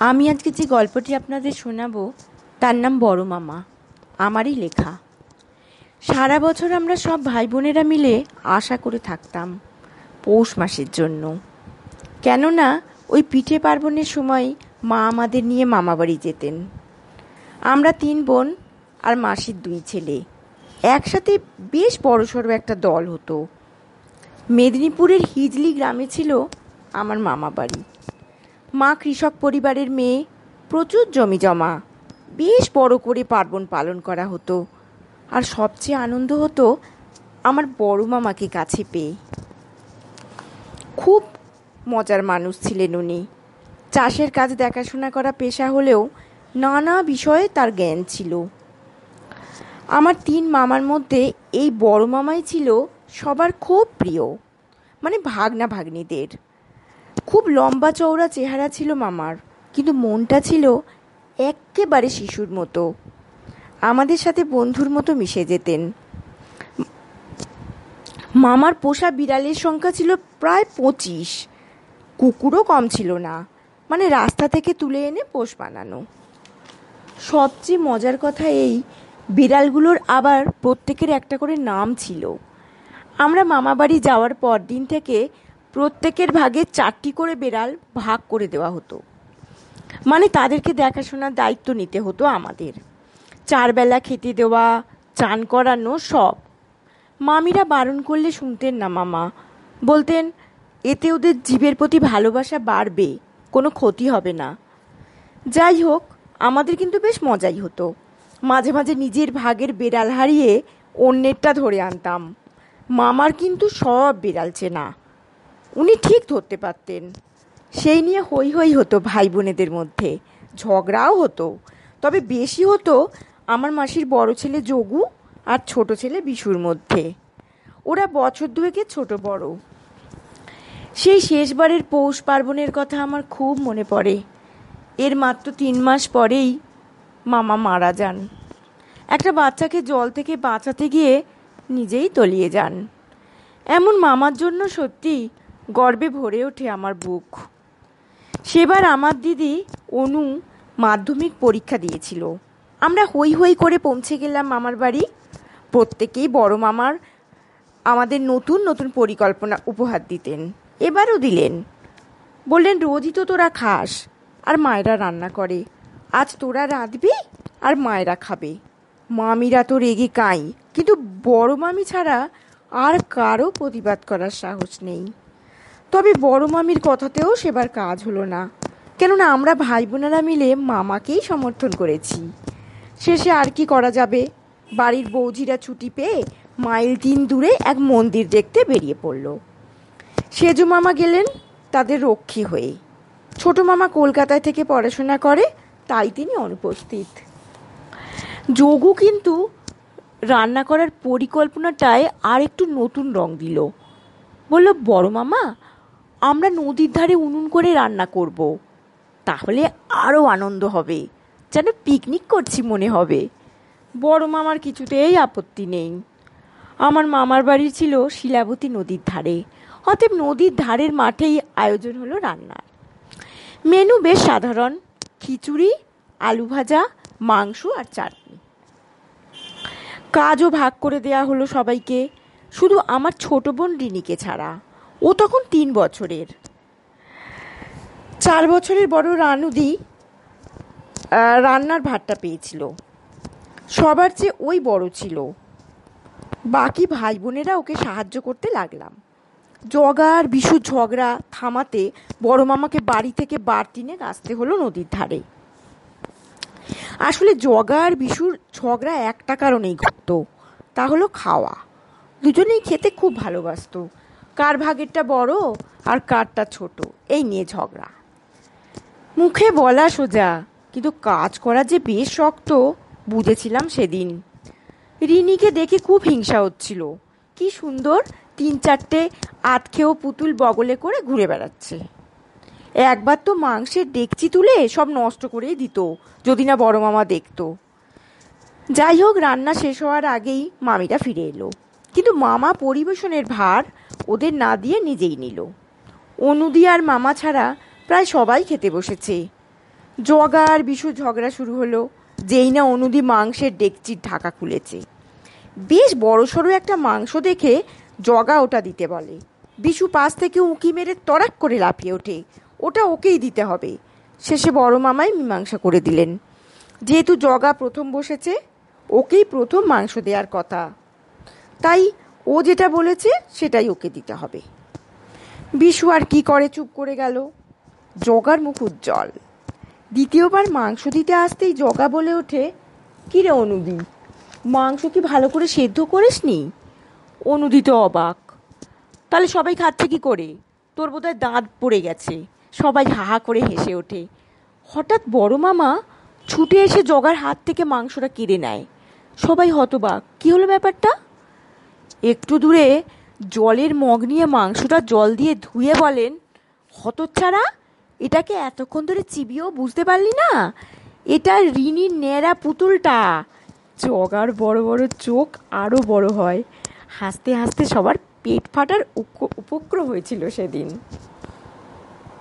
আমি আজকে যে গল্পটি আপনাদের শোনাবো, তার নাম বড় মামা। আমারই লেখা। সারা বছর আমরা সব ভাই বোনেরা মিলে আশা করে থাকতাম পৌষ মাসের জন্য। কেননা, ওই পিঠে পার্বণের সময় মা আমাদের নিয়ে মামাবাড়ি যেতেন। আমরা তিন বোন আর মাসির দুই ছেলে। একসাথে বেশ বড়সড় একটা দল হতো। মেদিনীপুরের হিজলি গ্রামে ছিল আমার মামা বাড়ি। মা কৃষক পরিবারের মেয়ে প্রচুর জমি জমা। বেশ বড় করে পার্বণ পালন করা হতো। আর সবচেয়ে আনন্দ হতো আমার বড় মামাকে কাছে পেয়ে। খুব মজার মানুষ ছিলেন উনি। চাষের কাজ দেখাশোনা করা পেশা হলেও নানা বিষয়ে তার জ্ঞান ছিল। আমার তিন মামার মধ্যে এই বড় মামাই ছিল সবার খুব প্রিয় মানে ভাগনা ভাগ্নিদের। খুব লম্বা চওড়া চেহারা ছিল মামার, কিন্তু মনটা ছিল একেবারে শিশুর মতো। আমাদের সাথে বন্ধুর মতো মিশে যেতেন। মামার পোষা বিড়ালের সংখ্যা ছিল প্রায় পঁচিশ। কুকুরও কম ছিল না মানে রাস্তা থেকে তুলে এনে পোষ বানানো। সবচেয়ে মজার কথা এই, বিড়ালগুলোর আবার প্রত্যেকের একটা করে নাম ছিল। আমরা মামাবাড়ি যাওয়ার পর দিন থেকে প্রত্যেকের ভাগে চারটি করে বেড়াল ভাগ করে দেওয়া হতো। মানে তাদেরকে দেখাশোনার দায়িত্ব নিতে হতো আমাদের। চারবেলা খেতে দেওয়া, চান করানো সব। মামিরা বারণ করলে শুনতেন না মামা। বলতেন, এতে ওদের জীবের প্রতি ভালোবাসা বাড়বে, কোনো ক্ষতি হবে না। যাই হোক, আমাদের কিন্তু বেশ মজাই হতো। মাঝে মাঝে নিজের ভাগের বেড়াল হারিয়ে অন্যেরটা ধরে আনতাম। মামার কিন্তু সব বেড়াল চেনা। উনি ঠিক ধরতে পারতেন। সেই নিয়ে হই হই হতো ভাই বোনেদের মধ্যে। ঝগড়াও হতো। তবে বেশি হতো আমার মাসির বড় ছেলে যোগু আর ছোট ছেলে বিশুর মধ্যে। ওরা বছর দুয়েকে ছোট বড়। সেই শেষবারের পৌষ পার্বণের কথা আমার খুব মনে পড়ে। এর মাত্র তিন মাস পরেই মামা মারা যান। একটা বাচ্চাকে জল থেকে বাঁচাতে গিয়ে নিজেই তলিয়ে যান। এমন মামার জন্য সত্যি গর্বে ভরে ওঠে আমার বুক। সেবার আমার দিদি অনু মাধ্যমিক পরীক্ষা দিয়েছিল। আমরা হই হই করে পৌঁছে গেলাম মামার বাড়ি। প্রত্যেকেই বড় মামার আমাদের নতুন নতুন পরিকল্পনা উপহার দিতেন। এবারও দিলেন। বললেন, রোজই তো তোরা খাস, আর মায়েরা রান্না করে। আজ তোরা রাঁধবি, আর মায়েরা খাবে। মামিরা তো রেগে কাই, কিন্তু বড় মামি ছাড়া আর কারও প্রতিবাদ করার সাহস নেই। তবে বড় মামির কথাতেও সেবার কাজ হলো না। কেননা আমরা ভাই বোনেরা মিলে মামাকেই সমর্থন করেছি। শেষে আর কি করা যাবে? বাড়ির বৌঝিরা ছুটি পেয়ে মাইল তিন দূরে এক মন্দির দেখতে বেরিয়ে পড়ল। সেজু মামা গেলেন তাদের রক্ষী হয়ে। ছোট মামা কলকাতায় থেকে পড়াশোনা করে, তাই তিনি অনুপস্থিত। যোগু কিন্তু রান্না করার পরিকল্পনাটায় আর একটু নতুন রং দিল। বলল, বড় মামা আমরা নদীর ধারে উনুন করে রান্না করব। তাহলে আরও আনন্দ হবে। যেন পিকনিক করছি মনে হবে। বড় মামার কিছুতেই আপত্তি নেই। আমার মামার বাড়ি ছিল শিলাবতী নদীর ধারে। অতএব নদীর ধারের মাঠেই আয়োজন হলো রান্নার। মেনু বেশ সাধারণ। খিচুড়ি, আলু ভাজা, মাংস আর চাটনি। কাজও ভাগ করে দেয়া হলো সবাইকে। শুধু আমার ছোট বোন রিনিকে ছাড়া। ও তখন তিন বছরের। চার বছরের বড় রানুদি রান্নার ভাতটা পেয়েছিল। সবার চেয়ে ওই বড় ছিল। বাকি ভাই বোনেরা ওকে সাহায্য করতে লাগলাম। জগা আর বিশু ঝগড়া থামাতে বড় মামাকে বাড়ি থেকে বাড়তিনে আসতে হলো নদীর ধারে। আসলে জগার বিশুর ঝগড়া একটা কারণেই ঘটতো, তা হলো খাওয়া। দুজনেই খেতে খুব ভালোবাসত। কার ভাগেরটা বড় আর কারটা ছোট? এই নিয়ে ঝগড়া। মুখে বলা সোজা, কিন্তু কাজ করা যে বেশ শক্ত, বুঝেছিলাম সেদিন। রিনিকে দেখে খুব হিংসা হচ্ছিল। কি সুন্দর তিন চারটে আতখেও পুতুল বগলে করে ঘুরে বেড়াচ্ছে। একবার তো মাংসের ডেকচি তুলে সব নষ্ট করেই দিত, যদি না বড় মামা দেখতো। যাই হোক, রান্না শেষ হওয়ার আগেই মামিটা ফিরে এলো। কিন্তু মামা পরিবেশনের ভার ওদের না দিয়ে নিজেই নিল। অনুদি আর মামা ছাড়া প্রায় সবাই খেতে বসেছে। জগা আর বিশু ঝগড়া শুরু হলো, যেই না অনুদি মাংসের ডেকচির ঢাকা খুলেছে। বেশ বড়সড় একটা মাংস দেখে জগা ওটা দিতে বলে। বিশু পাশ থেকে উঁকি মেরে তড়াক করে লাফিয়ে ওঠে। ওটা ওকেই দিতে হবে। শেষে বড় মামাই মীমাংসা করে দিলেন। যেহেতু জগা প্রথম বসেছে, ওকেই প্রথম মাংস দেওয়ার কথা। তাই ও যেটা বলেছে সেটাই ওকে দিতে হবে। বিশু আর কি করে? চুপ করে গেল। জগার মুখ উজ্জ্বল। দ্বিতীয়বার মাংস দিতে আসতেই জগা বলে ওঠে, কিরে অনুদি, মাংস কি ভালো করে সেদ্ধ করিসনি? অনুদি তো অবাক। তাহলে সবাই খাচ্ছে কি করে? তোর বোধহয় দাঁত পড়ে গেছে। সবাই হাহা করে হেসে ওঠে। হঠাৎ বড় মামা ছুটে এসে জগার হাত থেকে মাংসটা কেড়ে নেয়। সবাই হতবাক, কি হলো ব্যাপারটা? একটু দূরে জলের মগ নিয়ে মাংসটা জল দিয়ে ধুয়ে বলেন, হতচ্ছাড়া, এটাকে এতক্ষণ ধরে চিবিয়েও বুঝতে পারলি না? এটা রিনির ন্যাড়া পুতুলটা। জগার বড় বড় চোখ আরও বড় হয়। হাসতে হাসতে সবার পেট ফাটার উপ- উপক্রম হয়েছিল সেদিন।